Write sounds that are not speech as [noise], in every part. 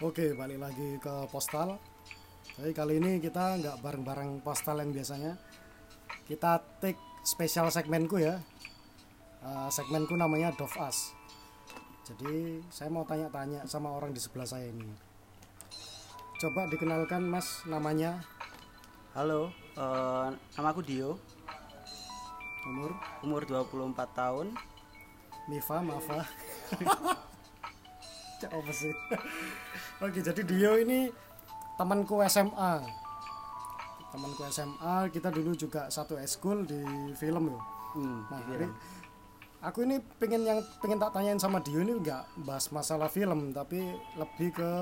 Oke, balik lagi ke postal. Jadi kali ini kita nggak bareng-bareng postal yang biasanya. Kita take spesial segmenku ya. Eh, segmenku namanya Dove Us. Jadi saya mau tanya-tanya sama orang di sebelah saya ini. Coba dikenalkan Mas namanya, Halo, eh, nama aku Dio, umur, umur 24 tahun. Miva, Mafa. [laughs] Cak apa sih? [laughs] Oke, jadi Dio ini temanku SMA. Temanku SMA, kita dulu juga satu eskul di film ya. Hmm, Nah, film. aku ini pengen yang pengen tak tanyain sama Dio ini nggak bahas masalah film, tapi lebih ke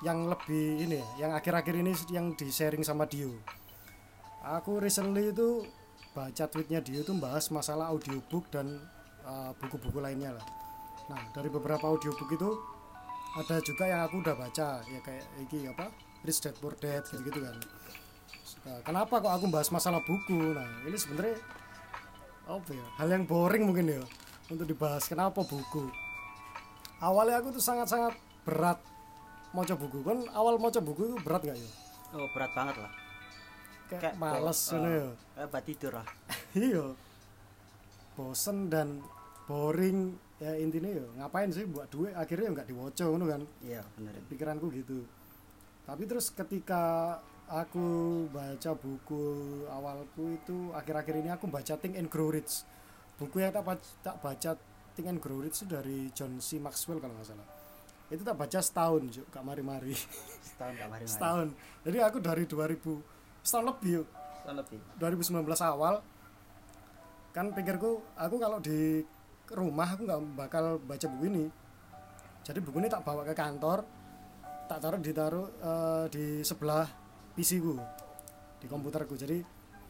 yang lebih ini ya, yang akhir-akhir ini yang di sharing sama Dio. Aku recently itu baca tweetnya Dio itu bahas masalah audiobook dan uh, buku-buku lainnya lah. Nah dari beberapa audiobook itu ada juga yang aku udah baca ya kayak iki apa Rich Dad Poor Dad gitu-gitu kan. Nah, kenapa kok aku bahas masalah buku? Nah ini sebenarnya apa ya hal yang boring mungkin ya untuk dibahas kenapa buku awalnya aku tuh sangat-sangat berat mau buku kan awal mau buku itu berat nggak ya Oh, berat banget lah. kayak, Kayak males eh, ya Kayak buat tidur lah. [laughs] iya bosen dan boring ya intinya ya ngapain sih buat duit akhirnya ya nggak diwoco ngono kan Iya, bener. pikiranku gitu tapi terus ketika aku baca buku awalku itu akhir-akhir ini aku baca Think and Grow Rich buku yang tak, tak baca Think and Grow Rich itu dari John C. Maxwell kalau nggak salah itu tak baca setahun Juk, gak mari-mari Setahun gak mari setahun jadi aku dari 2000 setahun lebih Juk. Setahun lebih. 2019 awal kan pikirku aku kalau di rumah aku nggak bakal baca buku ini. Jadi buku ini tak bawa ke kantor tak taruh ditaruh eh, di sebelah PC ku di komputerku. Jadi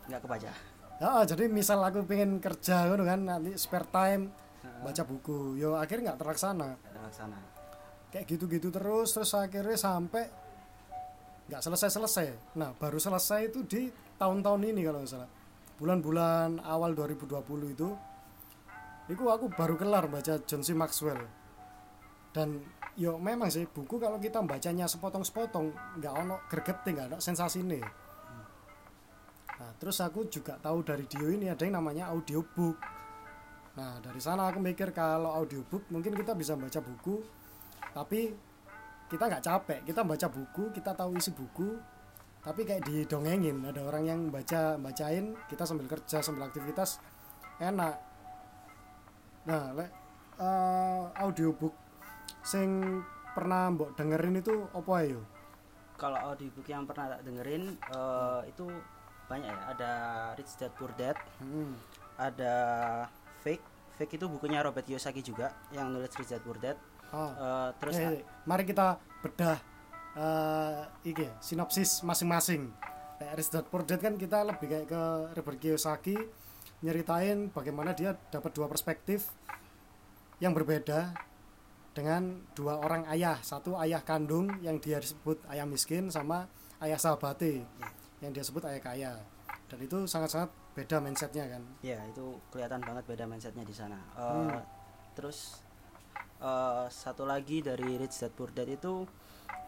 Nggak kebaca. ya jadi misal aku pengen kerja gitu kan nanti spare time baca buku yo akhirnya nggak terlaksana. Terlaksana. kayak gitu-gitu terus terus akhirnya sampai nggak selesai-selesai. Nah baru selesai itu di tahun-tahun ini kalau nggak salah. Bulan-bulan awal 2020 itu itu aku baru kelar baca John C. Maxwell. Dan yo memang sih buku kalau kita bacanya sepotong-sepotong nggak ono gregeting nggak ono sensasi nih nah terus aku juga tahu dari Dio ini ada yang namanya audiobook. Nah dari sana aku mikir kalau audiobook mungkin kita bisa baca buku tapi kita nggak capek. Kita baca buku kita tahu isi buku tapi kayak didongengin. Ada orang yang baca bacain kita sambil kerja sambil aktivitas enak nah lek eh, audiobook sing pernah mbok dengerin itu apa ya Kalau audiobook yang pernah tak dengerin eh, itu banyak ya. Ada Rich Dad Poor Dad, hmm. ada Fake. Fake itu bukunya Robert Kiyosaki juga yang nulis Rich Dad Poor Dad. ah. Eh, terus eh, mari kita bedah eh iki sinopsis masing-masing. Kayak Rich Dad Poor Dad kan kita lebih kayak ke Robert Kiyosaki nyeritain bagaimana dia dapat dua perspektif yang berbeda dengan dua orang ayah, satu ayah kandung yang dia sebut ayah miskin sama ayah sahabate yang dia sebut ayah kaya. Dan itu sangat-sangat beda mindsetnya kan. Ya itu kelihatan banget beda mindsetnya di sana. Eh, Hmm. Terus eh, satu lagi dari Rich Dad Poor Dad itu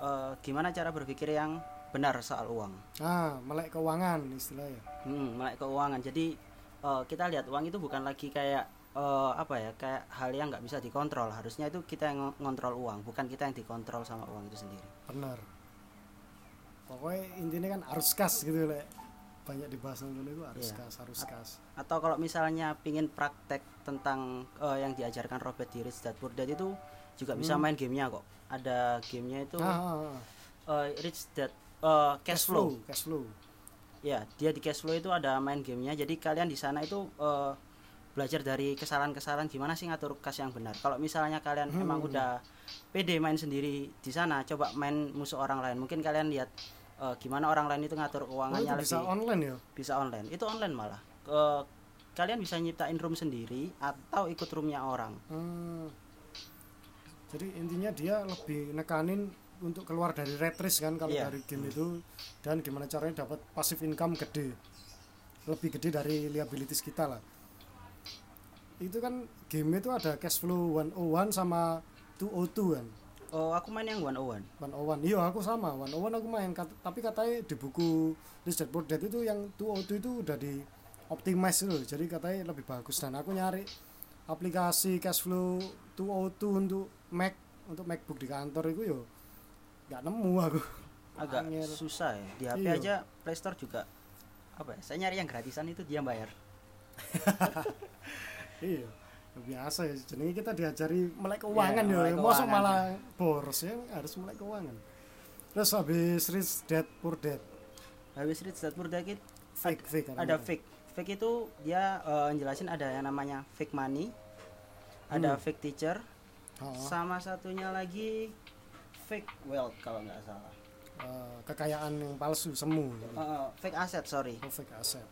eh, gimana cara berpikir yang benar soal uang. Ah, melek keuangan istilahnya. Hmm, melek keuangan. Jadi eh, kita lihat uang itu bukan lagi kayak eh, apa ya kayak hal yang nggak bisa dikontrol. Harusnya itu kita yang ng- ngontrol uang, bukan kita yang dikontrol sama uang itu sendiri. bener pokoknya intinya kan harus kas gitu lek banyak dibahas nonton itu harus Iya. kas harus kas Atau kalau misalnya pingin praktek tentang eh, yang diajarkan Robert di Rich Dad Poor Dad itu juga bisa main gamenya kok. Ada gamenya itu Hmm. ah, ah, ah. eh, Rich Dad eh, Cash Flow. cash flow Ya, dia di cash flow itu ada main gamenya. Jadi kalian di sana itu eh, belajar dari kesalahan-kesalahan gimana sih ngatur kas yang benar. Kalau misalnya kalian Hmm. emang udah pede main sendiri di sana, coba main musuh orang lain. Mungkin kalian lihat eh, gimana orang lain itu ngatur oh, keuangannya itu bisa lebih online ya bisa online. Itu online malah. Eh, kalian bisa nyiptain room sendiri atau ikut roomnya orang. Hmm. jadi intinya dia lebih nekanin untuk keluar dari race kan kalau Iya. dari game itu. Dan gimana caranya dapat passive income gede. Lebih gede dari liabilities kita lah. Itu kan game itu ada cash flow 101 sama 202 kan? Oh aku main yang one on one. One oh one. Iya aku sama. One oh one aku main. Kat- tapi katanya di buku Rich Dad Poor Dad itu yang 202 itu udah di optimize itu jadi katanya lebih bagus. Dan aku nyari aplikasi cashflow 202 untuk Mac untuk MacBook di kantor itu yo nggak nemu aku. Agak Angel. susah ya. Di HP Iya. aja Play Store juga apa ya saya nyari yang gratisan itu dia bayar. [laughs] Iya biasa ya. Jadi kita diajari melek keuangan Iya, ya. melek mosok keuangan. malah boros ya harus melek keuangan. Terus habis Rich Dad Poor Dad. Habis Rich Dad Poor Dad itu fake fake kan ada fake. Fake itu dia eh, jelasin ada yang namanya fake money ada Hmm. fake teacher Oh, sama satunya lagi fake wealth kalau nggak salah eh, kekayaan yang palsu semu eh, fake asset sorry oh, fake aset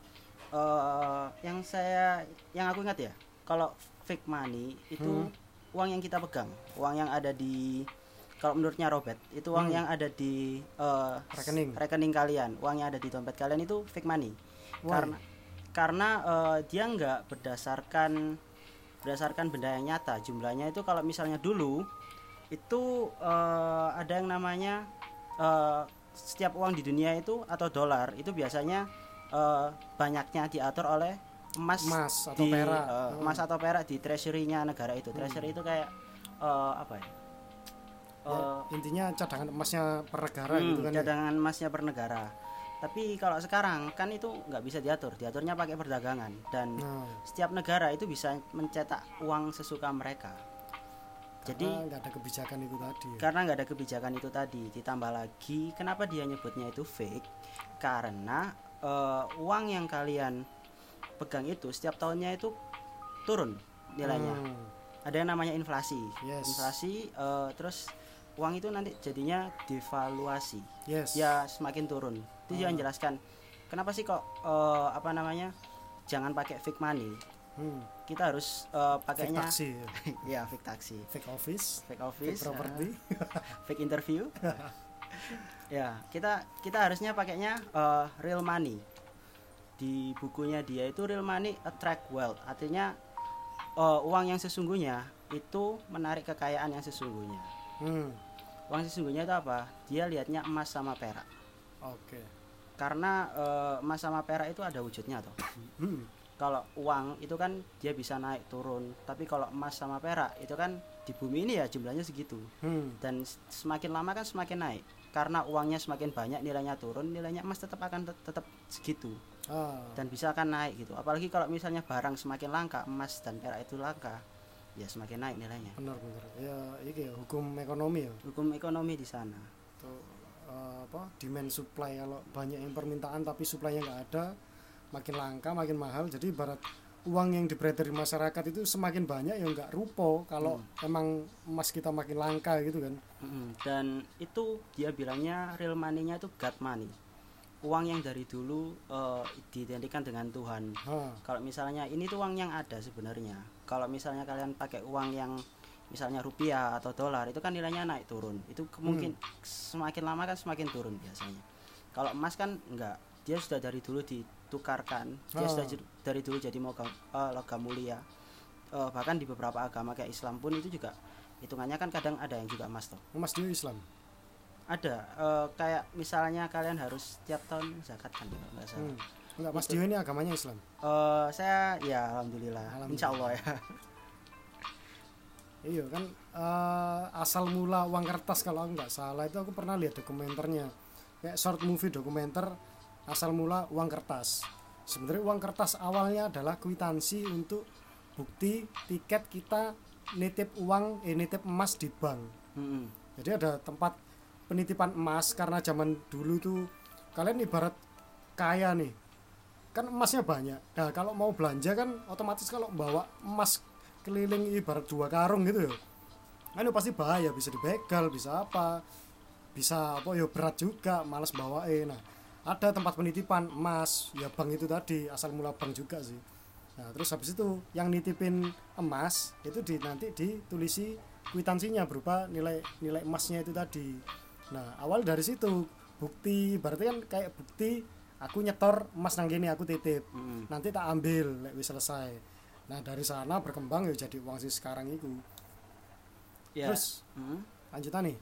Eh, yang saya yang aku ingat ya kalau fake money itu Hmm. uang yang kita pegang uang yang ada di kalau menurutnya Robert itu uang Hmm. yang ada di eh, Rekening. rekening kalian uang yang ada di dompet kalian itu fake money Why? karena karena eh, dia nggak berdasarkan berdasarkan benda yang nyata jumlahnya itu kalau misalnya dulu itu eh, ada yang namanya eh, setiap uang di dunia itu atau dolar itu biasanya eh, banyaknya diatur oleh emas emas atau di, perak eh, Oh. emas atau perak di treasury-nya negara itu treasury itu kayak eh, apa ya Ya, Eh, intinya cadangan emasnya per negara Hmm, gitu kan ya. cadangan emasnya per negara. Tapi kalau sekarang kan itu nggak bisa diatur, diaturnya pakai perdagangan dan Nah, setiap negara itu bisa mencetak uang sesuka mereka. Jadi karena nggak ada kebijakan itu tadi. ya. karena nggak ada kebijakan itu tadi, ditambah lagi kenapa dia nyebutnya itu fake? Karena eh, uang yang kalian pegang itu setiap tahunnya itu turun nilainya. Hmm, Ada yang namanya inflasi. Yes. Inflasi eh, terus uang itu nanti jadinya devaluasi. yes. ya semakin turun itu dia Hmm. menjelaskan kenapa sih kok eh, apa namanya jangan pakai fake money Hmm, kita harus fake pakainya taksi, [laughs] ya. ya fake taksi. Fake office, fake fake office property. eh, fake interview. [laughs] Ya kita kita harusnya pakainya eh, real money. Di bukunya dia itu real money attract wealth artinya eh, uang yang sesungguhnya itu menarik kekayaan yang sesungguhnya. Hmm, uang sesungguhnya itu apa? Dia lihatnya emas sama perak. Oke. karena eh, emas sama perak itu ada wujudnya toh. Hmm, kalau uang itu kan dia bisa naik turun. Tapi kalau emas sama perak itu kan di bumi ini ya jumlahnya segitu. Hmm, dan semakin lama kan semakin naik. Karena uangnya semakin banyak nilainya turun nilainya emas tetap akan tet- tetap segitu. Ah, dan bisa akan naik gitu. Apalagi kalau misalnya barang semakin langka emas dan perak itu langka ya semakin naik nilainya. Benar benar. Ya, ini ya hukum ekonomi ya. hukum ekonomi di sana. Tuh, eh, apa demand supply kalau banyak yang permintaan tapi supply-nya nggak ada makin langka makin mahal. Jadi ibarat uang yang beredar di masyarakat itu semakin banyak yang nggak rupo kalau emang emas kita makin langka gitu kan. Mm-mm. dan itu dia bilangnya real money-nya itu God money. Uang yang dari dulu eh, diidentikan dengan Tuhan. Ha, kalau misalnya ini tuh uang yang ada sebenarnya. Kalau misalnya kalian pakai uang yang misalnya rupiah atau dolar itu kan nilainya naik turun. Itu kemungkin semakin lama kan semakin turun biasanya. Kalau emas kan enggak dia sudah dari dulu ditukarkan dia Ah. sudah dari dulu jadi logam, eh, logam mulia Eh, bahkan di beberapa agama kayak Islam pun itu juga hitungannya kan kadang ada yang juga emas toh emas dia Islam ada eh, kayak misalnya kalian harus tiap tahun zakat kan kalau nggak salah hmm. enggak Mas. Dio ini agamanya Islam Eh, saya ya alhamdulillah, Alhamdulillah. insya Allah ya [laughs] iya kan eh, asal mula uang kertas kalau aku nggak salah itu aku pernah lihat dokumenternya kayak short movie dokumenter asal mula uang kertas. Sebenarnya uang kertas awalnya adalah kwitansi untuk bukti tiket kita nitip uang eh nitip emas di bank. Mm-mm. jadi ada tempat penitipan emas karena zaman dulu tuh kalian ibarat kaya nih. Kan emasnya banyak. Nah kalau mau belanja kan otomatis kalau bawa emas keliling ibarat dua karung gitu ya. Kan itu pasti bahaya. Bisa dibegal bisa apa? Bisa apa? Ya berat juga males bawain. Nah ada tempat penitipan emas ya bank itu tadi asal mula bank juga sih nah terus habis itu yang nitipin emas itu di nanti ditulisi kwitansinya berupa nilai nilai emasnya itu tadi nah awal dari situ bukti berarti kan kayak bukti aku nyetor emas nang gini aku titip Mm-mm. nanti tak ambil lek wis selesai nah dari sana berkembang ya jadi uang sih sekarang itu Ya. terus Mm. lanjutan nih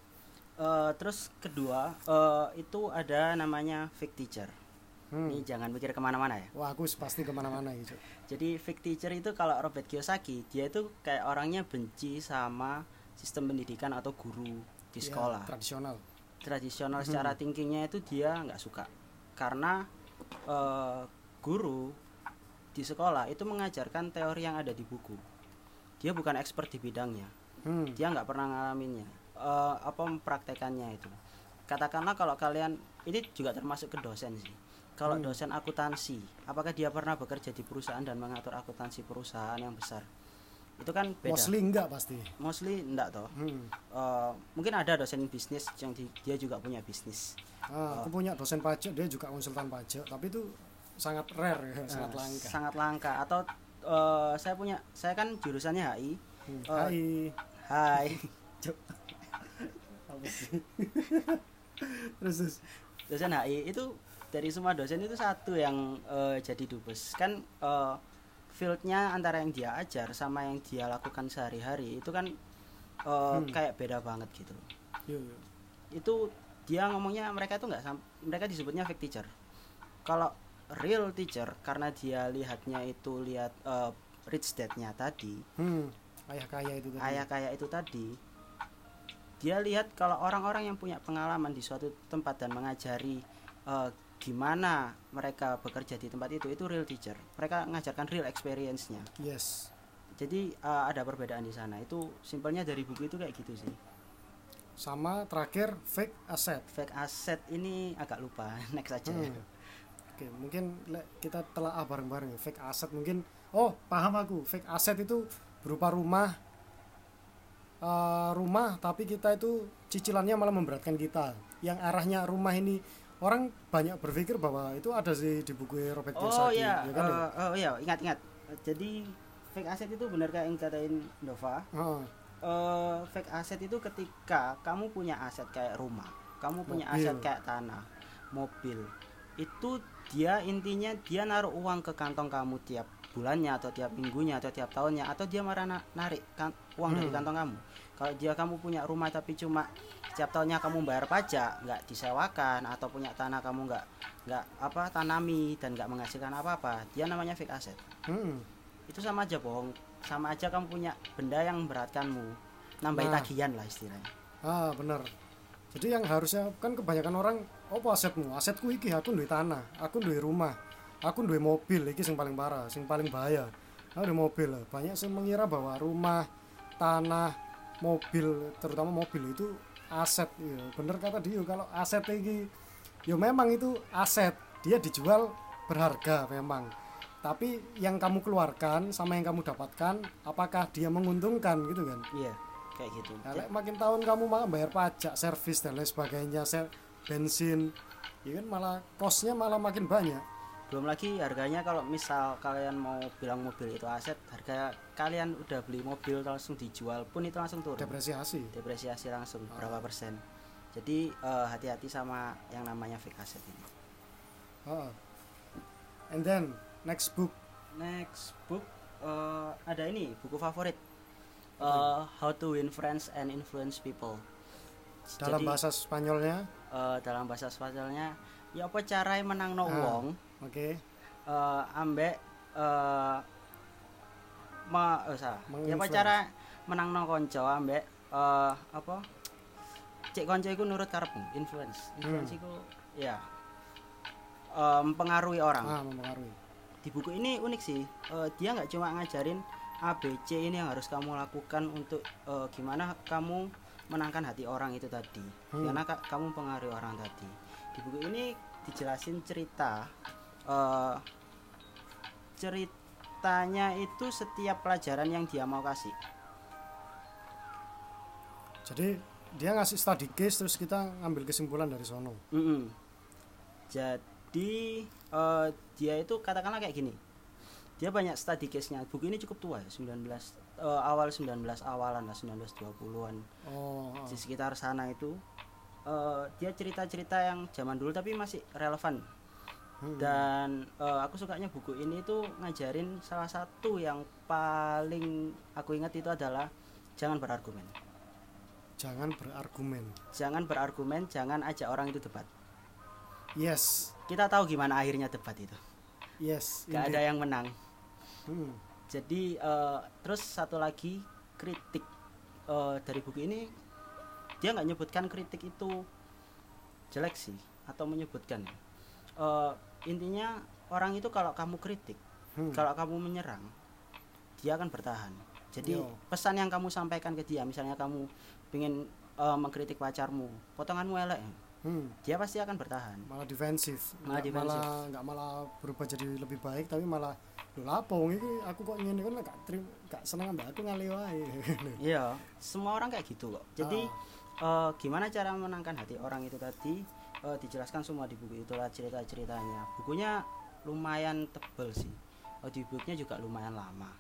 Eh, terus kedua eh, itu ada namanya fake teacher. Hmm. ini jangan mikir ke mana-mana ya. Wah aku pasti ke mana-mana gitu. [laughs] Jadi fake teacher itu kalau Robert Kiyosaki dia itu kayak orangnya benci sama sistem pendidikan atau guru di Ya, sekolah. tradisional. Tradisional secara thinkingnya itu dia nggak suka. Karena eh, guru di sekolah itu mengajarkan teori yang ada di buku. Dia bukan expert di bidangnya. Hmm. dia nggak pernah ngalaminnya eh, apa mempraktekannya itu. Katakanlah kalau kalian ini juga termasuk ke dosen sih. Kalau Hmm. dosen akuntansi apakah dia pernah bekerja di perusahaan dan mengatur akuntansi perusahaan yang besar? Itu kan beda. Mostly enggak pasti. Mostly enggak toh. Hmm. Eh, mungkin ada dosen bisnis yang di- dia juga punya bisnis. Ah, aku punya dosen pajak dia juga konsultan pajak tapi itu sangat rare ya, sangat Eh, langka. sangat langka. Atau eh, saya punya saya kan jurusannya HI Hmm. Hai apa sih [laughs] terus terus dosen HI itu dari semua dosen itu satu yang eh, jadi dubes kan eh, fieldnya antara yang dia ajar sama yang dia lakukan sehari-hari itu kan eh, Hmm. kayak beda banget gitu yuk, yuk. itu dia ngomongnya mereka itu nggak mereka disebutnya fake teacher kalau real teacher karena dia lihatnya itu lihat eh, rich dad-nya tadi hmm. ayah kaya itu tadi ayah kaya itu tadi dia lihat kalau orang-orang yang punya pengalaman di suatu tempat dan mengajari eh, gimana mereka bekerja di tempat itu itu real teacher mereka mengajarkan real experience-nya yes jadi eh, ada perbedaan di sana itu simpelnya dari buku itu kayak gitu sih sama terakhir fake asset fake asset ini agak lupa [laughs] next aja ya. Hmm. Oke, mungkin kita telah bareng-bareng ya. Fake aset mungkin. Oh, paham aku. Fake aset itu berupa rumah, eh, rumah, tapi kita itu cicilannya malah memberatkan kita. Yang arahnya rumah ini orang banyak berpikir bahwa itu ada sih di buku Robert oh Kiyosaki. iya ya kan ya? eh, oh iya ingat ingat jadi fake asset itu benar kayak yang katain Nova Heeh. eh fake aset itu ketika kamu punya aset kayak rumah, kamu punya Mobil. aset kayak tanah, mobil. Itu dia intinya dia naruh uang ke kantong kamu tiap bulannya atau tiap minggunya atau tiap tahunnya atau dia marah na- narik kan, uang dari Hmm. kantong kamu. Kalau dia kamu punya rumah tapi cuma setiap tahunnya kamu bayar pajak, nggak disewakan atau punya tanah kamu nggak nggak apa tanami dan nggak menghasilkan apa-apa, dia namanya fake asset Hmm. itu sama aja bohong sama aja kamu punya benda yang memberatkanmu nambahin Nah. tagihan lah istilahnya Ah, bener. Jadi yang harusnya kan kebanyakan orang apa asetmu? Asetku iki aku duwe tanah, aku duwe rumah, aku duwe mobil iki sing paling parah, sing paling bahaya. Aku duwe mobil. Banyak sing mengira bahwa rumah, tanah, mobil, terutama mobil itu aset. Ya, bener kata dia kalau aset iki ya memang itu aset. Dia dijual berharga memang. Tapi yang kamu keluarkan sama yang kamu dapatkan apakah dia menguntungkan gitu kan? iya kayak gitu Nah, makin tahun kamu malah bayar pajak, servis dan lain sebagainya, ser bensin, ya kan malah kosnya malah makin banyak. Belum lagi harganya kalau misal kalian mau bilang mobil itu aset harga kalian udah beli mobil langsung dijual pun itu langsung turun. Depresiasi. depresiasi langsung berapa persen. Jadi eh, hati-hati sama yang namanya fake asset ini. Oh. And then next book. next book eh, ada ini buku favorit. Eh, How to Win Friends and Influence People. Dalam Jadi, bahasa Spanyolnya, eh, dalam bahasa Spanyolnya ya apa cara menang no Ah. wong oke. eh, ambek eh ma oh, salah. Ya apa cara menang no konco ambek eh apa cek konco iku nurut karepmu influence influence Hmm. iku ya eh, mempengaruhi orang Ah, mempengaruhi. di buku ini unik sih Eh, dia nggak cuma ngajarin ABC ini yang harus kamu lakukan untuk eh, gimana kamu menangkan hati orang itu tadi Hmm. karena ka- kamu pengaruhi orang tadi di buku ini dijelasin cerita eh, ceritanya itu setiap pelajaran yang dia mau kasih Jadi dia ngasih study case terus kita ngambil kesimpulan dari sono. Mm-mm. jadi eh, dia itu katakanlah kayak gini dia banyak study case-nya buku ini cukup tua ya 19 eh, awal 19 awalan lah 1920-an Oh, ah. di sekitar sana itu eh, dia cerita-cerita yang zaman dulu tapi masih relevan Hmm. dan eh, aku sukanya buku ini tuh ngajarin salah satu yang paling aku ingat itu adalah jangan berargumen. Jangan berargumen. Jangan berargumen jangan ajak orang itu debat. Yes. Kita tahu gimana akhirnya debat itu. Yes gak ada yang menang. Hmm, jadi eh, terus satu lagi kritik. Eh, dari buku ini dia nggak nyebutkan kritik itu jelek sih atau menyebutkan. Eh, intinya orang itu kalau kamu kritik hmm. kalau kamu menyerang dia akan bertahan jadi Yo. pesan yang kamu sampaikan ke dia misalnya kamu ingin eh, mengkritik pacarmu potonganmu elek Hmm, dia pasti akan bertahan malah defensif Malah Nggak defensif. malah nggak malah berubah jadi lebih baik tapi malah lapo iki aku kok ngene kan gak trim gak seneng ambek aku ngale wae [laughs] iya semua orang kayak gitu kok jadi Ah. eh, gimana cara menangkan hati orang itu tadi eh, dijelaskan semua di buku. Itulah cerita ceritanya bukunya lumayan tebel sih. Audiobooknya juga lumayan lama.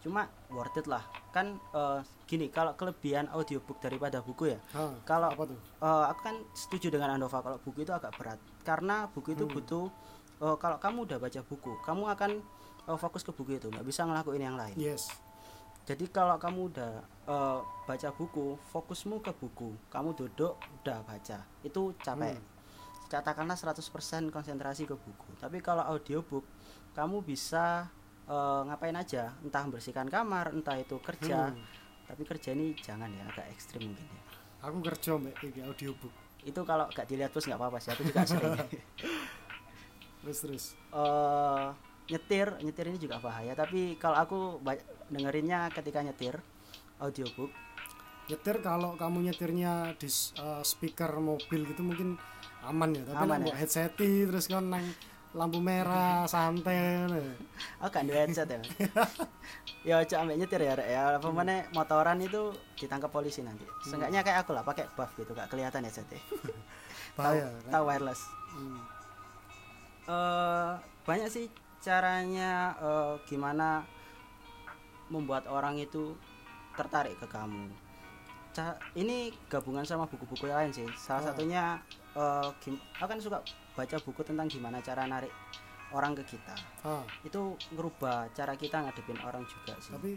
Cuma worth it lah. Kan eh, gini kalau kelebihan audiobook daripada buku ya Hah, Kalau- apa tuh? Eh, aku kan setuju dengan Andova kalau buku itu agak berat. Karena buku itu Hmm. butuh eh, kalau kamu udah baca buku kamu akan eh, fokus ke buku itu nggak bisa ngelakuin yang lain. Yes. Jadi kalau kamu udah eh, baca buku fokusmu ke buku kamu duduk udah baca. Itu capek. Hmm. Katakanlah 100% konsentrasi ke buku. Tapi kalau audiobook kamu bisa eh, ngapain aja? Entah membersihkan kamar entah itu kerja. Hmm. tapi kerja ini jangan ya agak ekstrim mungkin ya. Aku kerja mbak audiobook. Itu kalau gak dilihat terus nggak apa-apa sih aku juga sering. [laughs] Terus terus. Eh nyetir nyetir ini juga bahaya. Tapi kalau aku dengerinnya ketika nyetir audiobook. Nyetir kalau kamu nyetirnya di eh, speaker mobil gitu mungkin aman ya tapi Aman ya? headset terus kan nang lampu merah santai aku gak ada headset ya [laughs] ya aja ambek nyetir ya Rek, ya apa mana motoran itu ditangkap polisi nanti seenggaknya kayak aku lah pakai buff gitu gak kelihatan headsetnya [laughs] bahaya tahu, kan? wireless Hmm. eh banyak sih caranya eh, gimana membuat orang itu tertarik ke kamu. Ini gabungan sama buku-buku lain sih. Salah Oh. satunya gim- aku kan suka baca buku tentang gimana cara narik orang ke kita. Ah, Itu ngerubah cara kita ngadepin orang juga sih. tapi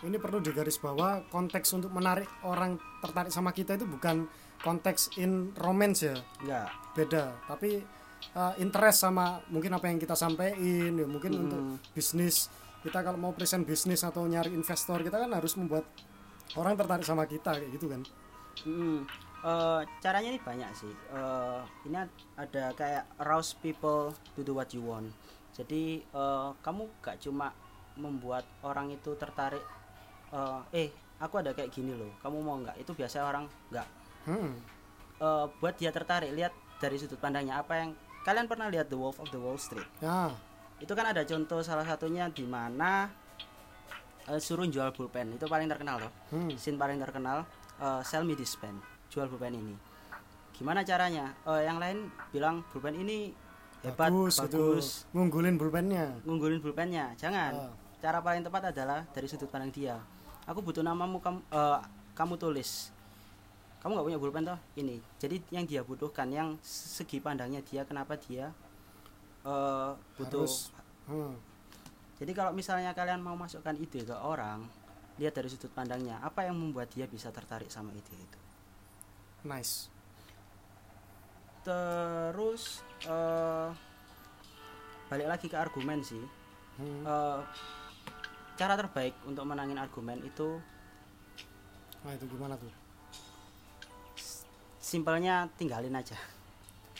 ini perlu digaris bahwa konteks untuk menarik orang tertarik sama kita itu bukan konteks in romance ya Enggak. beda tapi uh, interest sama mungkin apa yang kita sampaikan ya mungkin Mm. untuk bisnis kita kalau mau present bisnis atau nyari investor kita kan harus membuat orang tertarik sama kita kayak gitu kan Mm, eh, caranya ini banyak sih. Eh, ini ad- ada kayak arouse people to do what you want. Jadi eh, kamu gak cuma membuat orang itu tertarik. eh, eh, aku ada kayak gini loh. Kamu mau nggak? Itu biasa orang nggak. hmm. Eh, buat dia tertarik. Lihat dari sudut pandangnya apa yang kalian pernah lihat The Wolf of the Wall Street. ya Itu kan ada contoh salah satunya di mana eh, suruh jual pulpen. Itu paling terkenal loh hmm. scene paling terkenal eh, sell me this pen jual pulpen ini. Gimana caranya? Eh, yang lain bilang pulpen ini hebat bagus, bagus, gitu ngunggulin pulpennya. Ngunggulin pulpennya. Jangan. Ah. cara paling tepat adalah dari sudut pandang dia. Aku butuh namamu kamu eh, kamu tulis. Kamu nggak punya pulpen toh? Ini. Jadi yang dia butuhkan yang segi pandangnya dia kenapa dia eh, butuh Harus. hmm. Jadi kalau misalnya kalian mau masukkan ide ke orang, lihat dari sudut pandangnya, apa yang membuat dia bisa tertarik sama ide itu. nice Terus eh, balik lagi ke argumen sih. hmm. Eh, cara terbaik untuk menangin argumen itu nah itu gimana tuh simpelnya tinggalin aja,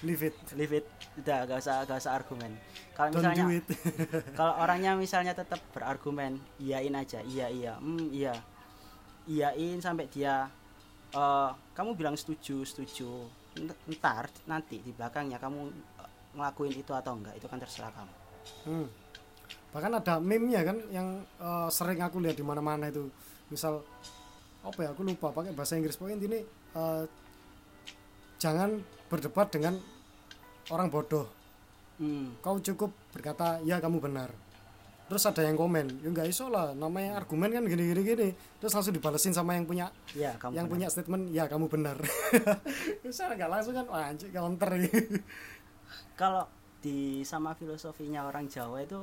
leave it. Leave it, udah gak usah gak usah argumen. Kalau misalnya [laughs] kalau orangnya misalnya tetap berargumen iyain aja iya iya hmm iya. Iyain sampai dia eh kamu bilang setuju setuju. Ntar nanti di belakangnya kamu eh, ngelakuin itu atau enggak itu kan terserah kamu. Hmm. Bahkan ada meme-nya kan yang eh, sering aku lihat di mana-mana itu. Misal apa ya aku lupa pakai bahasa Inggris. Pokoknya intinya eh, jangan berdebat dengan orang bodoh. hmm. Kau cukup berkata ya kamu benar. Terus ada yang komen, ya nggak iso lah, namanya argumen kan gini gini gini. Terus langsung dibalesin sama yang punya ya kamu yang benar. punya statement ya kamu benar. [laughs] Bisa nggak langsung kan wah anjir counter [laughs] kalau di sama filosofinya orang Jawa itu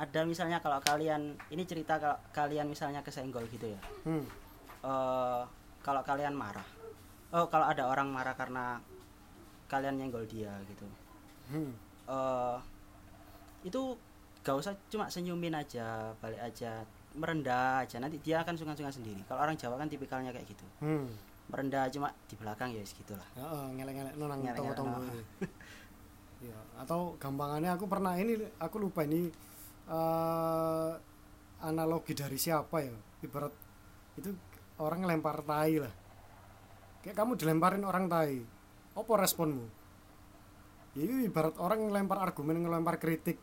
ada misalnya kalau kalian ini cerita kalau kalian misalnya kesenggol gitu ya hmm. eh kalau kalian marah oh kalau ada orang marah karena kalian nyenggol dia gitu hmm. eh itu gak usah cuma senyumin aja balik aja merendah aja nanti dia akan sungan-sungan sendiri kalau orang Jawa kan tipikalnya kayak gitu Hmm. merendah cuma di belakang ya segitulah Heeh, ngelek-ngelek nang Ngelek-ngelek, tonggo-tonggo. [laughs] Ya, atau gampangannya aku pernah ini aku lupa ini eh analogi dari siapa ya? Ibarat itu orang lempar tai lah. Kayak kamu dilemparin orang tai. Apa responmu? Ya itu ibarat orang ngelempar argumen, ngelempar kritik.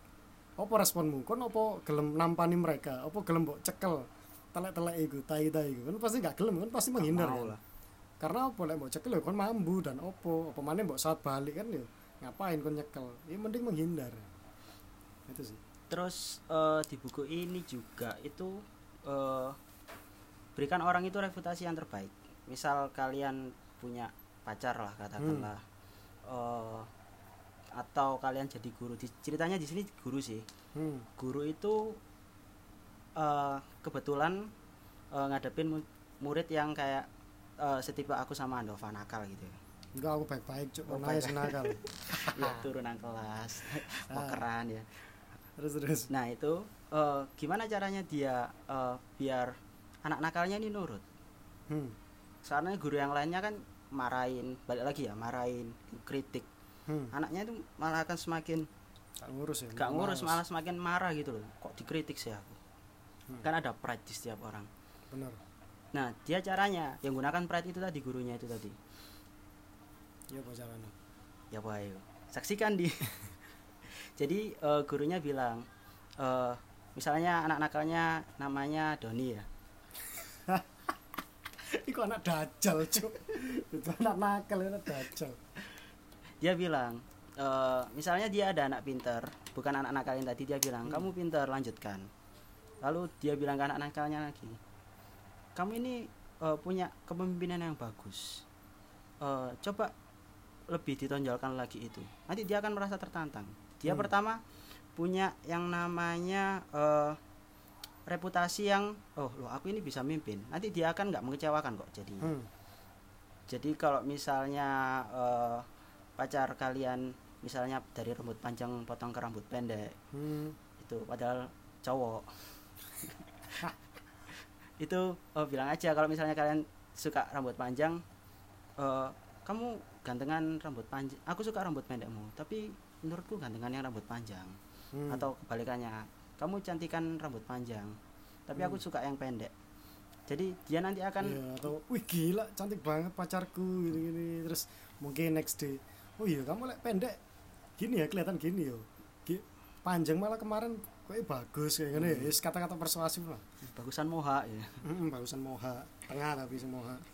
Apa responmu? Kon apa gelem nampani mereka? Apa gelem mbok cekel? Telek-telek iku, tai-tai iku. Kan pasti gak gelem, kan pasti menghindar kan lah. karena apa lek mbok cekel ya kon mambu dan opo apa maneh mbok saat balik kan ya ngapain kon nyekel ya mending menghindar itu sih terus eh, di buku ini juga itu eh, berikan orang itu reputasi yang terbaik misal kalian punya pacar lah katakanlah. Eh, atau kalian jadi guru. Di- ceritanya di sini guru sih. Hmm. guru itu eh, kebetulan eh, ngadepin mu- murid yang kayak eh, setipe aku sama Andova nakal gitu enggak aku baik-baik cuk. Oh, baik. senakal ya [laughs] turunan kelas. [laughs] Pokeran ya. Terus terus. Nah itu eh, gimana caranya dia eh, biar anak nakalnya ini nurut? hmm. Soalnya guru yang lainnya kan marahin, balik lagi ya marahin, kritik. Hmm. Anaknya itu malah akan semakin gak ngurus ya gak ngurus, malah semakin marah gitu loh. Kok dikritik sih aku? Hmm. Kan ada pride di setiap orang. bener Nah dia caranya yang gunakan pride itu tadi gurunya itu tadi. ya apa caranya Ya Pak ayo saksikan di. [laughs] Jadi eh, gurunya bilang, eh, misalnya anak nakalnya namanya Doni ya. [laughs] Iku anak dajal cuk. Itu anak nakal anak dajal. Dia bilang eh, misalnya dia ada anak pinter bukan anak nakal yang tadi dia bilang kamu pinter lanjutkan. Lalu dia bilang ke anak nakalnya lagi kamu ini eh, punya kepemimpinan yang bagus. Eh, coba lebih ditonjolkan lagi itu. Nanti dia akan merasa tertantang. Dia Hmm. pertama punya yang namanya eh, reputasi yang oh loh aku ini bisa mimpin nanti dia akan nggak mengecewakan kok jadinya hmm. jadi kalau misalnya eh, pacar kalian misalnya dari rambut panjang potong ke rambut pendek Hmm. itu padahal cowok [laughs] itu eh, bilang aja kalau misalnya kalian suka rambut panjang eh, kamu gantengan rambut panjang aku suka rambut pendekmu tapi menurutku gantengan yang rambut panjang Hmm. atau kebalikannya kamu cantikan rambut panjang tapi aku suka yang pendek. Jadi dia nanti akan Iya, atau wih gila cantik banget pacarku gini gini terus mungkin next day oh iya kamu lek pendek gini ya kelihatan gini yo. Panjang malah kemarin kok bagus kayak gini. Ya kata-kata persuasif lah. Bagusan moha ya. Hmm, bagusan moha. Tengah tapi semoha [laughs]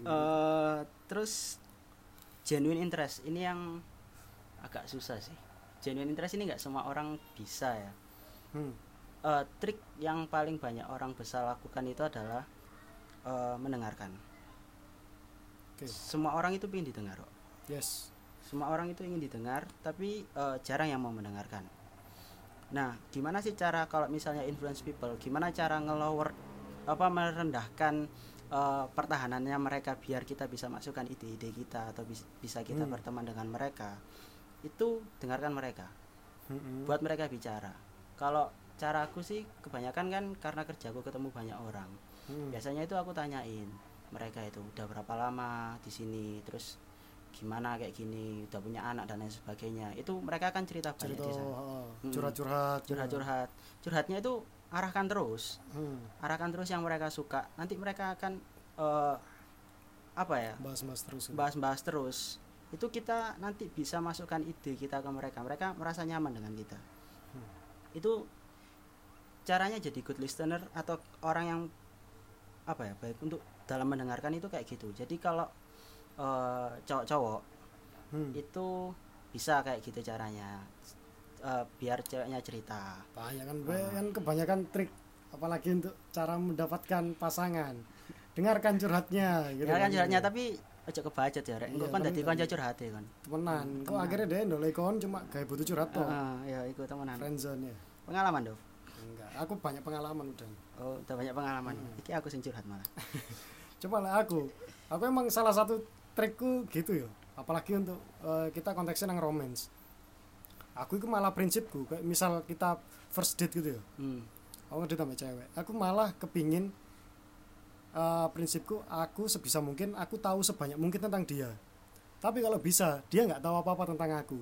eh terus genuine interest ini yang agak susah sih genuine interest ini nggak semua orang bisa ya hmm. Eh, trik yang paling banyak orang bisa lakukan itu adalah eh, mendengarkan oke semua orang itu ingin didengar kok. yes semua orang itu ingin didengar tapi eh, jarang yang mau mendengarkan nah gimana sih cara kalau misalnya influence people gimana cara ngelower apa merendahkan eh, pertahanannya mereka biar kita bisa masukkan ide-ide kita atau bis- bisa kita Hmm. berteman dengan mereka itu dengarkan mereka. Hmm, buat mereka bicara. Kalau cara aku sih kebanyakan kan karena kerjaku ketemu banyak orang. Hmm. biasanya itu aku tanyain mereka itu udah berapa lama di sini? Terus gimana kayak gini? Udah punya anak dan lain sebagainya. Itu mereka akan cerita banyak cerita di sana. oh, Hmm. curhat-curhat curhat-curhat. Curhatnya itu arahkan terus. Hmm. arahkan terus yang mereka suka. Nanti mereka akan eh, apa ya? Bahas-bahas terus bahas-bahas terus itu kita nanti bisa masukkan ide kita ke mereka. Mereka merasa nyaman dengan kita. Hmm. itu caranya jadi good listener atau orang yang apa ya baik untuk dalam mendengarkan itu kayak gitu. Jadi kalau eh, cowok-cowok hmm. itu bisa kayak gitu caranya. Eh, biar ceweknya cerita. Banyak kan Be, kan kebanyakan trik apalagi untuk cara mendapatkan pasangan. Dengarkan curhatnya gitu ya kan. curhatnya tapi ojo kebajet ya rek. Iya, engko kan kan dadi kan. kanca curhat ya kan. Temenan. Kok temenan. akhirnya dia ndolek kon cuma gaya butuh curhat toh Heeh, ya iku temenan. Friendzone ya pengalaman dong enggak aku banyak pengalaman udah. Oh udah banyak pengalaman. Iki aku sing curhat malah. [laughs] Coba lah aku. Aku emang salah satu trikku gitu ya. Apalagi untuk eh, kita konteksnya nang romance. Aku itu malah prinsipku kayak misal kita first date gitu ya. Hmm. aku ngedate sama cewek. Aku malah kepingin eh, prinsipku aku sebisa mungkin aku tahu sebanyak mungkin tentang dia. Tapi kalau bisa dia nggak tahu apa-apa tentang aku.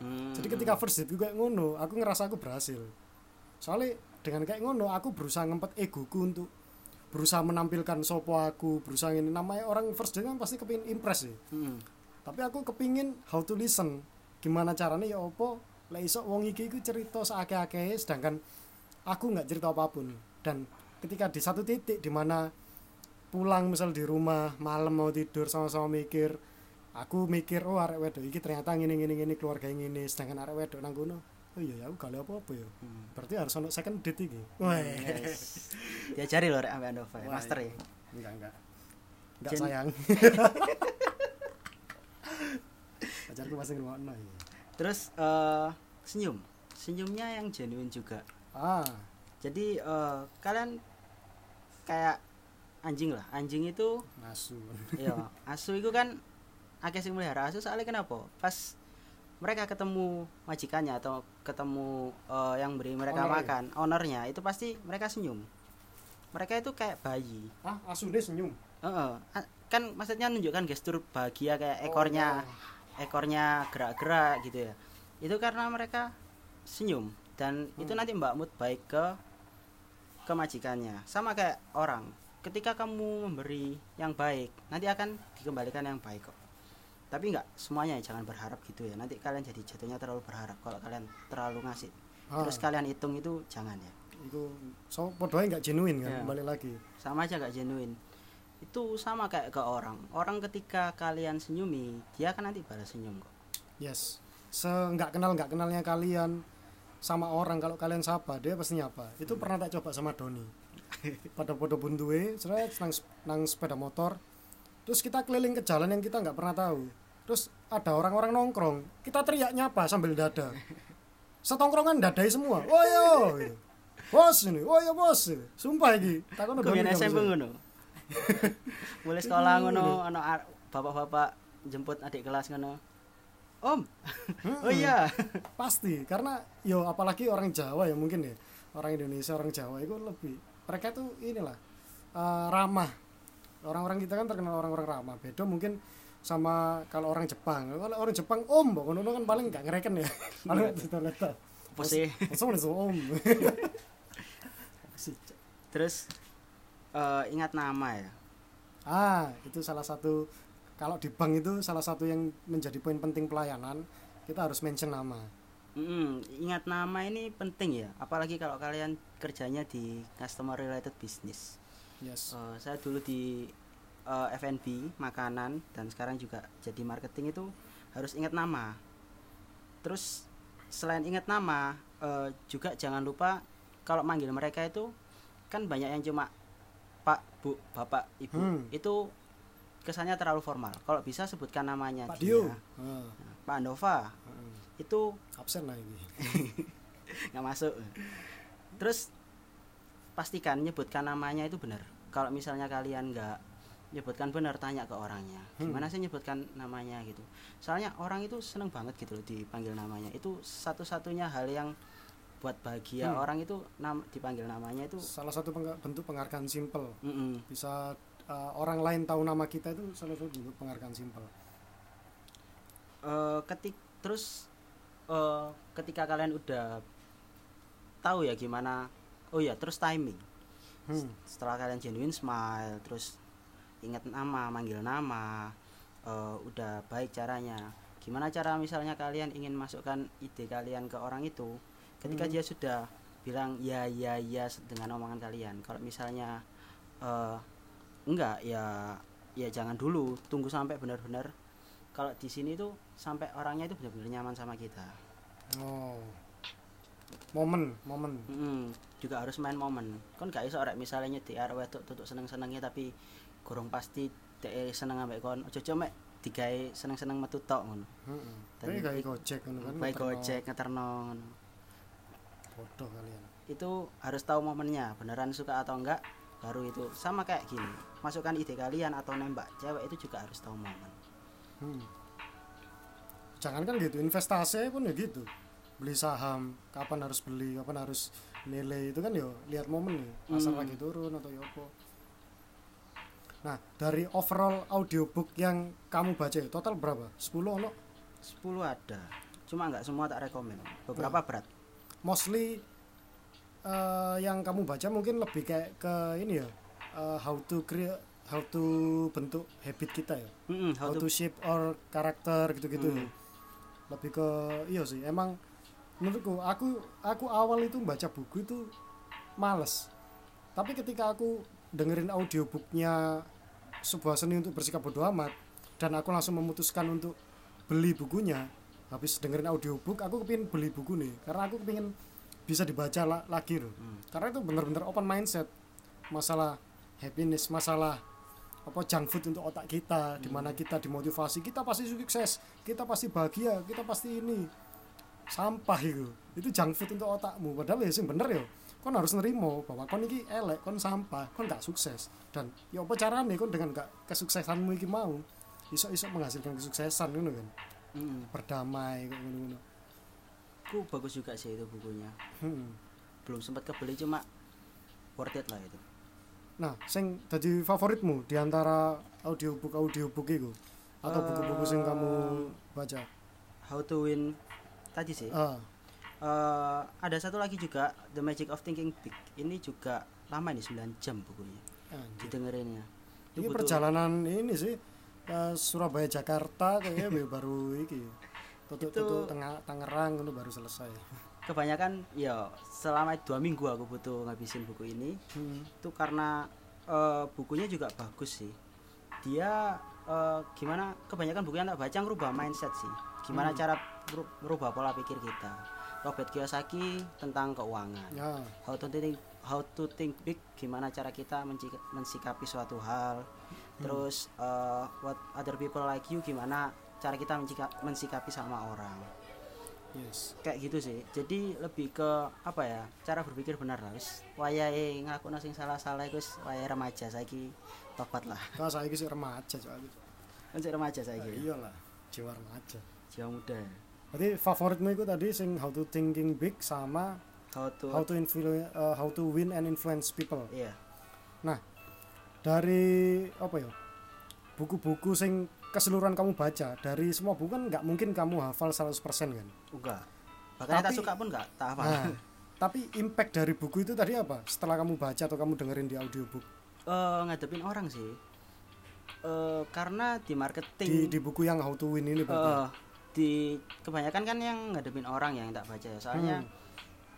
Hmm. jadi ketika first date gue kayak ngono aku ngerasa aku berhasil. Soalnya dengan kayak ngono aku berusaha ngempet egoku untuk berusaha menampilkan sopo aku berusaha ini namanya orang first date kan pasti kepingin impress ya Hmm. tapi aku kepingin how to listen. Gimana caranya? Ya opo lah iso wong iki iku cerita seake-ake sedangkan aku nggak cerita apa pun. Dan ketika di satu titik di mana pulang misal di rumah malam mau tidur sama-sama mikir aku mikir oh arek wedok iki ternyata ngene ngene ngene keluarga ngene sedangkan arek wedok nang kono oh iya ya aku gak apa apa ya Hmm. berarti harus ono second date iki wah Yes. Diajari loh Rek ambek Wah, master ya. enggak enggak enggak Jen- sayang [laughs] pacarku pasti ngrungokno ya Terus eh, senyum. Senyumnya yang genuine juga. ah Jadi eh, kalian kayak anjing lah. Anjing itu ngasu [laughs] ya asu itu kan akeh sing melihara asu soalnya kenapa? Pas mereka ketemu majikannya atau ketemu eh, yang beri mereka Owner makan, ownernya itu pasti mereka senyum. Mereka itu kayak bayi. ah asune senyum Heeh. A- Kan maksudnya nunjukkan gestur bahagia kayak Oh, ekornya iya. ekornya gerak-gerak gitu ya. Itu karena mereka senyum dan itu Hmm. nanti Mbak Mut baik ke ke majikannya. Sama kayak orang. Ketika kamu memberi yang baik, nanti akan dikembalikan yang baik kok. Tapi nggak semuanya jangan berharap gitu ya. Nanti kalian jadi jatuhnya terlalu berharap kalau kalian terlalu ngasih. Ah, Terus kalian hitung itu jangan ya. itu so podoe nggak genuine kan Iya. balik lagi sama aja gak genuine itu sama kayak ke orang orang ketika kalian senyumi dia kan nanti balas senyum kok yes se nggak kenal nggak kenalnya kalian sama orang kalau kalian sapa dia pasti nyapa itu pernah tak coba sama Doni pada podo buntuwe seret nang, nang sepeda motor. Terus kita keliling ke jalan yang kita nggak pernah tahu. Terus ada orang-orang nongkrong. Kita teriak nyapa sambil dada. Setongkrongan dadai semua. Oh yo gitu. bos ini oh ya bos sumpah iki. Takon Kok biyen SMP ngono. [laughs] Mulai sekolah ngono ana bapak-bapak jemput adik kelas ngono. Om. Oh iya. Pasti karena yo apalagi orang Jawa ya mungkin ya. Orang Indonesia orang Jawa itu lebih mereka tuh inilah eh, ramah. Orang-orang kita kan terkenal orang-orang ramah. Beda mungkin sama kalau orang Jepang. Kalau orang Jepang om mbak ngono kan paling nggak ngereken ya. [laughs] Paling itu leta apa sih? Langsung langsung om. [laughs] Terus eh, ingat nama ya? Ah itu salah satu kalau di bank itu salah satu yang menjadi poin penting pelayanan kita harus mention nama Mm, ingat nama ini penting ya apalagi kalau kalian kerjanya di customer related business yes Eh, saya dulu di eh, F&B makanan dan sekarang juga jadi marketing itu harus ingat nama. Terus selain ingat nama eh, juga jangan lupa kalau manggil mereka itu kan banyak yang cuma Pak, Bu, Bapak, Ibu. Hmm. Itu kesannya terlalu formal. Kalau bisa sebutkan namanya Pak dia. Dio Ah, Pak Andova. Itu absen lah ini. [laughs] Nggak masuk. Terus pastikan nyebutkan namanya itu benar. Kalau misalnya kalian nggak nyebutkan benar tanya ke orangnya. Hmm. gimana sih nyebutkan namanya gitu? Soalnya orang itu seneng banget gitu loh dipanggil namanya. Itu satu-satunya hal yang buat bahagia Hmm. orang itu nam dipanggil namanya itu salah satu pengga- bentuk penghargaan simpel. Mm-mm. bisa uh, orang lain tahu nama kita itu salah satu bentuk penghargaan simpel. Eh, ketik terus eh, ketika kalian udah tahu ya gimana oh ya terus timing hmm. setelah kalian genuine smile terus ingat nama manggil nama eh, udah baik caranya gimana cara misalnya kalian ingin masukkan ide kalian ke orang itu ketika Hmm. dia sudah bilang ya ya ya dengan omongan kalian kalau misalnya eh, enggak ya ya jangan dulu tunggu sampai benar-benar kalau di sini tuh sampai orangnya itu benar-benar nyaman sama kita. Oh. Momen momen. Mm, juga harus main momen. Kon gak iso rek misalnya di arek wedok tutuk seneng-senengnya tapi gorong pasti dek seneng ambek kon ojo ojo mek digawe seneng-seneng metu tok ngono. Heeh tapi i- gojek ngono kan ngeterno. gojek ngeterno ngono. Bodoh kalian. Itu harus tahu momennya beneran suka atau enggak baru itu. Sama kayak gini masukkan ide kalian atau nembak cewek itu juga harus tahu momen Hmm. Jangan kan gitu, investasi pun ya gitu. Beli saham, kapan harus beli, kapan harus nilai itu kan ya lihat momen nih, pasar Hmm. lagi turun atau ya apa. Nah, dari overall audiobook yang kamu baca ya, total berapa? 10 ono? 10 ada cuma nggak semua tak rekomen beberapa berat Mostly eh, yang kamu baca mungkin lebih kayak ke ini ya, eh, how to create how to bentuk habit kita ya. Mm-mm, how, how to to- shape our karakter gitu-gitu Hmm. lebih ke iya sih emang menurutku aku aku awal itu baca buku itu males tapi ketika aku dengerin audiobooknya sebuah seni untuk bersikap bodoh amat dan aku langsung memutuskan untuk beli bukunya habis dengerin audiobook aku kepingin beli buku nih karena aku kepingin bisa dibaca la- lagi loh Hmm. karena itu bener-bener open mindset masalah happiness masalah apa junk food untuk otak kita di mana kita dimotivasi kita pasti sukses kita pasti bahagia kita pasti ini sampah itu. Itu junk food untuk otakmu. Padahal ya sing bener ya kon harus nerimo bahwa kon iki elek kon sampah kon gak sukses. Dan ya apa caranya kon dengan gak kesuksesanmu iki mau? Iso-iso menghasilkan kesuksesan ngono kan? Mm-mm. berdamai kayak ngono-ngono. Ku bagus juga sih itu bukunya. Hmm. belum sempat kebeli cuma worth it lah itu nah sing jadi favoritmu di antara audiobook audiobook itu atau buku-buku sing kamu baca? How to win tadi sih. Ah. Eh, ada satu lagi juga The Magic of Thinking Big. Ini juga lama nih 9 jam bukunya. Anjir. didengerinnya. Ini Itu butuh- perjalanan ini sih eh, Surabaya Jakarta kayaknya [laughs] baru- iki. Tutuk Itu- tutuk tengah Tangerang itu baru selesai. Kebanyakan ya selama dua minggu aku butuh ngabisin buku ini Hmm. itu karena eh, bukunya juga bagus sih. Dia eh, gimana kebanyakan buku yang tak baca ngerubah mindset sih. Gimana cara meru- merubah pola pikir kita. Robert Kiyosaki tentang keuangan. Ya, how to think how to think big gimana cara kita mensikapi suatu hal. Terus eh, what other people like you gimana cara kita mensikapi sama orang yes. kayak gitu sih jadi lebih ke apa ya cara berpikir benar lah wis wayahe ngaku sing salah-salah iku wis wayahe remaja saiki tobat lah Kalau saya sih remaja soalnya. kan remaja Ya, saiki iyalah, jiwa remaja. jiwa muda Berarti favoritmu itu tadi sing How to Thinking Big sama how to How to influ- eh, How to Win and Influence People. iya Dari apa ya? Buku-buku sing keseluruhan kamu baca dari semua buku kan nggak mungkin kamu hafal 100% kan? enggak. Bahkan tak suka pun enggak tak apa Nah, tapi impact dari buku itu tadi apa? Setelah kamu baca atau kamu dengerin di audiobook? Eh, ngadepin orang sih. Eh, karena di marketing di di buku yang How to Win ini. Eh, di kebanyakan kan yang ngadepin orang yang tak baca ya. Soalnya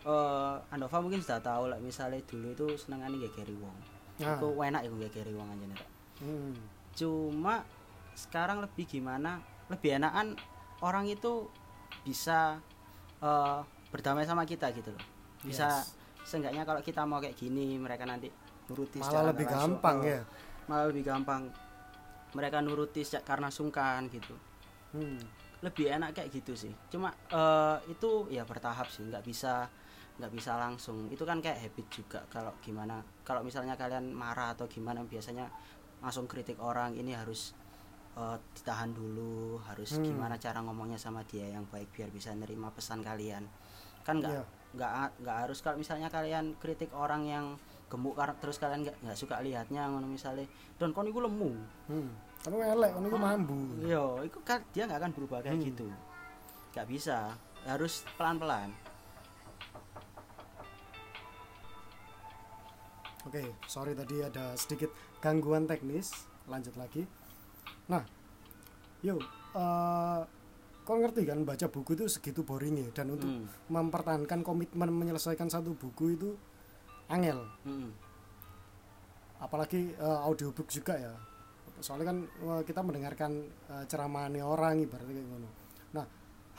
eh Andova mungkin sudah tahu lah misalnya dulu itu senengane gak Gary Wong. Nah, aku enak ya Gary Wong aja nih hmm, cuma sekarang lebih gimana? Lebih enakan orang itu bisa eh, berdamai sama kita gitu loh. Bisa Yes. seenggaknya kalau kita mau kayak gini mereka nanti nuruti malah secara lebih langsung. gampang ya. malah lebih gampang. Mereka nuruti karena sungkan gitu. Hmm, lebih enak kayak gitu sih. Cuma eh, itu ya bertahap sih nggak bisa nggak bisa langsung. Itu kan kayak habit juga kalau gimana. Kalau misalnya kalian marah atau gimana biasanya langsung kritik orang ini harus eh, ditahan dulu harus Hmm. gimana cara ngomongnya sama dia yang baik biar bisa nerima pesan kalian kan nggak Iya. nggak nggak harus kalau misalnya kalian kritik orang yang gemuk terus kalian nggak nggak suka lihatnya ngono misalnya don kon iku lemu hmm. Kamu elek, kamu itu mambu. Iya, itu kan dia nggak akan berubah kayak Hmm. gitu. Nggak bisa, harus pelan-pelan. Oke, sorry tadi ada sedikit gangguan teknis. Lanjut lagi. Nah, yuk, eh kau ngerti kan baca buku itu segitu boringnya dan untuk Hmm, mempertahankan komitmen menyelesaikan satu buku itu angel. hmm, Apalagi eh, audiobook juga ya. Soalnya kan eh, kita mendengarkan eh, ceramahnya orang ibaratnya kayak ngono. Nah,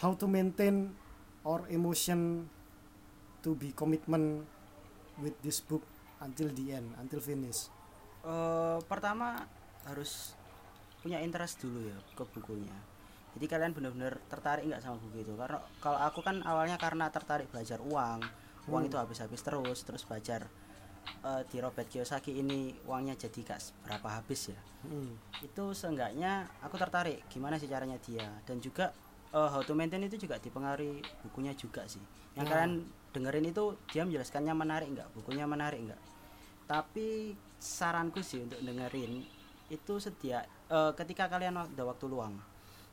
how to maintain our emotion to be commitment with this book until the end, until finish. Eh, pertama harus punya interest dulu ya ke bukunya. Jadi kalian benar-benar tertarik nggak sama buku itu? Karena kalau aku kan awalnya karena tertarik belajar uang, uang Hmm. itu habis-habis terus, terus belajar eh, di Robert Kiyosaki ini uangnya jadi gak berapa habis ya Hmm. itu seenggaknya aku tertarik gimana sih caranya dia dan juga eh, how to maintain itu juga dipengaruhi bukunya juga sih yang Nah. kalian dengerin itu dia menjelaskannya menarik nggak bukunya menarik nggak tapi saranku sih untuk dengerin itu sedia eh, ketika kalian ada waktu luang.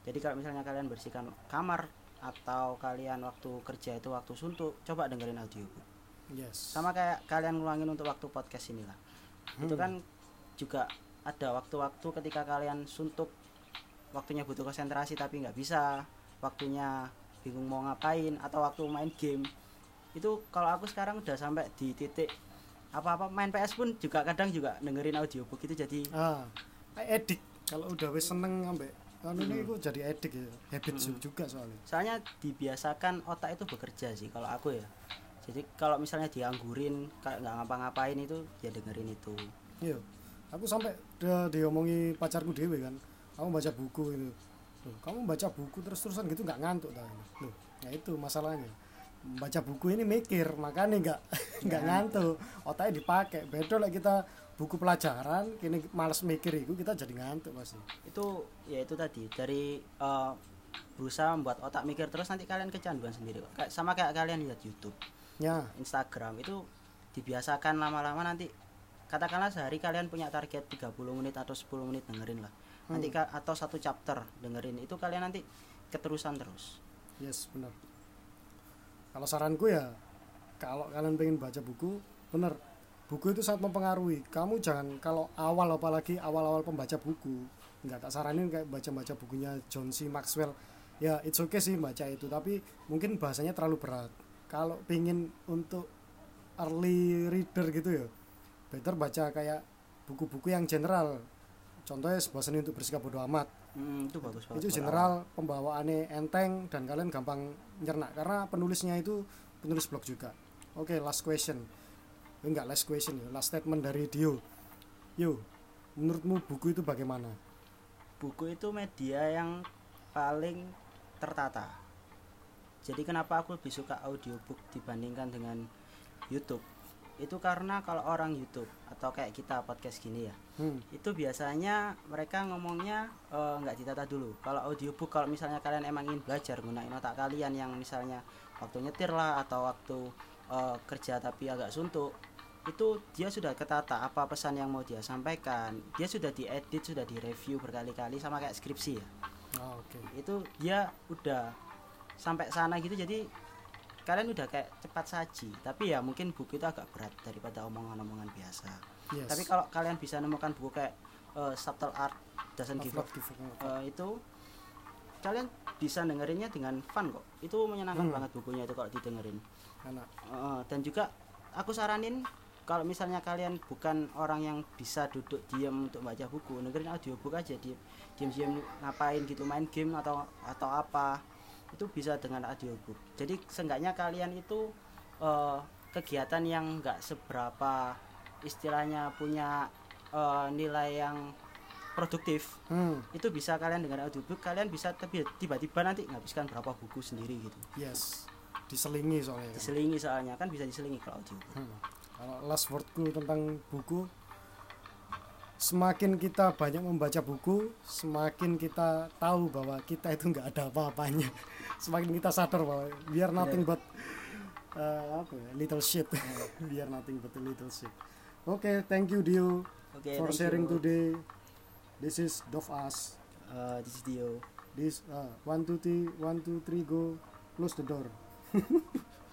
Jadi kalau misalnya kalian bersihkan kamar atau kalian waktu kerja itu waktu suntuk coba dengerin audiobook. Yes. Sama kayak kalian ngulangin untuk waktu podcast inilah. Itu Hmm. kan juga ada waktu-waktu ketika kalian suntuk waktunya butuh konsentrasi tapi nggak bisa waktunya bingung mau ngapain atau waktu main game. Itu kalau aku sekarang udah sampai di titik apa-apa main PS pun juga kadang juga dengerin audiobook itu jadi ah edik kalau udah wis seneng ambek kan ini Hmm. aku jadi edik ya. Habit Hmm. juga soalnya. Soalnya dibiasakan otak itu bekerja sih kalau aku ya. Jadi kalau misalnya dianggurin kayak nggak ngapa-ngapain itu ya dengerin itu. Iya. Aku sampai dia diomongi pacarku dewe kan kamu baca buku itu Loh, kamu baca buku terus-terusan gitu nggak ngantuk ini loh ya itu masalahnya. Baca buku ini mikir makanya nggak [laughs] nggak ngantuk. Otaknya dipakai. Beda lah kita buku pelajaran kini males mikir itu kita jadi ngantuk pasti itu ya itu tadi dari eh, berusaha membuat otak mikir terus nanti kalian kecanduan sendiri kok Kayak- sama kayak kalian lihat YouTube ya. Instagram itu dibiasakan lama-lama nanti katakanlah sehari kalian punya target 30 menit atau 10 menit dengerin lah. Nanti ka- atau satu chapter dengerin. Itu kalian nanti keterusan terus. Yes benar. Kalau saranku ya kalau kalian pengen baca buku bener buku itu sangat mempengaruhi. Kamu jangan kalau awal apalagi awal-awal pembaca buku nggak tak saranin kayak baca-baca bukunya John C. Maxwell. Ya it's okay sih baca itu tapi mungkin bahasanya terlalu berat. Kalau pengen untuk early reader gitu ya better baca kayak buku-buku yang general. Contohnya sebuah seni untuk bersikap bodoh amat. Hmm, itu bagus banget. Itu general pembawaannya enteng dan kalian gampang nyerna karena penulisnya itu penulis blog juga. Oke last question enggak last question ya last statement dari Dio yo menurutmu buku itu bagaimana buku itu media yang paling tertata. Jadi kenapa aku lebih suka audiobook dibandingkan dengan YouTube? Itu karena kalau orang YouTube atau kayak kita podcast gini ya, hmm. itu biasanya mereka ngomongnya eh, nggak ditata dulu. Kalau audiobook kalau misalnya kalian emang ingin belajar gunain otak kalian yang misalnya waktu nyetir lah atau waktu eh, kerja tapi agak suntuk, itu dia sudah ketata apa pesan yang mau dia sampaikan. Dia sudah diedit, sudah direview berkali-kali sama kayak skripsi ya. Ah, oke Itu dia udah sampai sana gitu jadi kalian udah kayak cepat saji. Tapi ya mungkin buku itu agak berat daripada omongan-omongan biasa. yes Tapi kalau kalian bisa nemukan buku kayak eh, Subtle Art Doesn't Give Up eh, itu kalian bisa dengerinnya dengan fun kok. Itu menyenangkan Hmm. banget bukunya itu kalau didengerin. Enak. Eh, dan juga aku saranin kalau misalnya kalian bukan orang yang bisa duduk diam untuk baca buku, dengerin audiobook aja di diam-diam ngapain gitu main game atau atau apa itu bisa dengan audiobook. Jadi seenggaknya kalian itu eh, kegiatan yang enggak seberapa istilahnya punya eh, nilai yang produktif hmm. itu bisa kalian dengan audiobook kalian bisa tapi tiba-tiba nanti nghabiskan berapa buku sendiri gitu yes diselingi soalnya diselingi soalnya kan bisa diselingi kalau audiobook Hmm. Kalau last wordku tentang buku, semakin kita banyak membaca buku, semakin kita tahu bahwa kita itu nggak ada apa-apanya. [laughs] Semakin kita sadar bahwa we are nothing but uh, apa ya, little shit. [laughs] we are nothing but a little shit. Oke, thank you Dio Oke, for sharing you. today. This is Dov Us. Uh, this is Dio. This uh, one two three one two three go close the door. [laughs]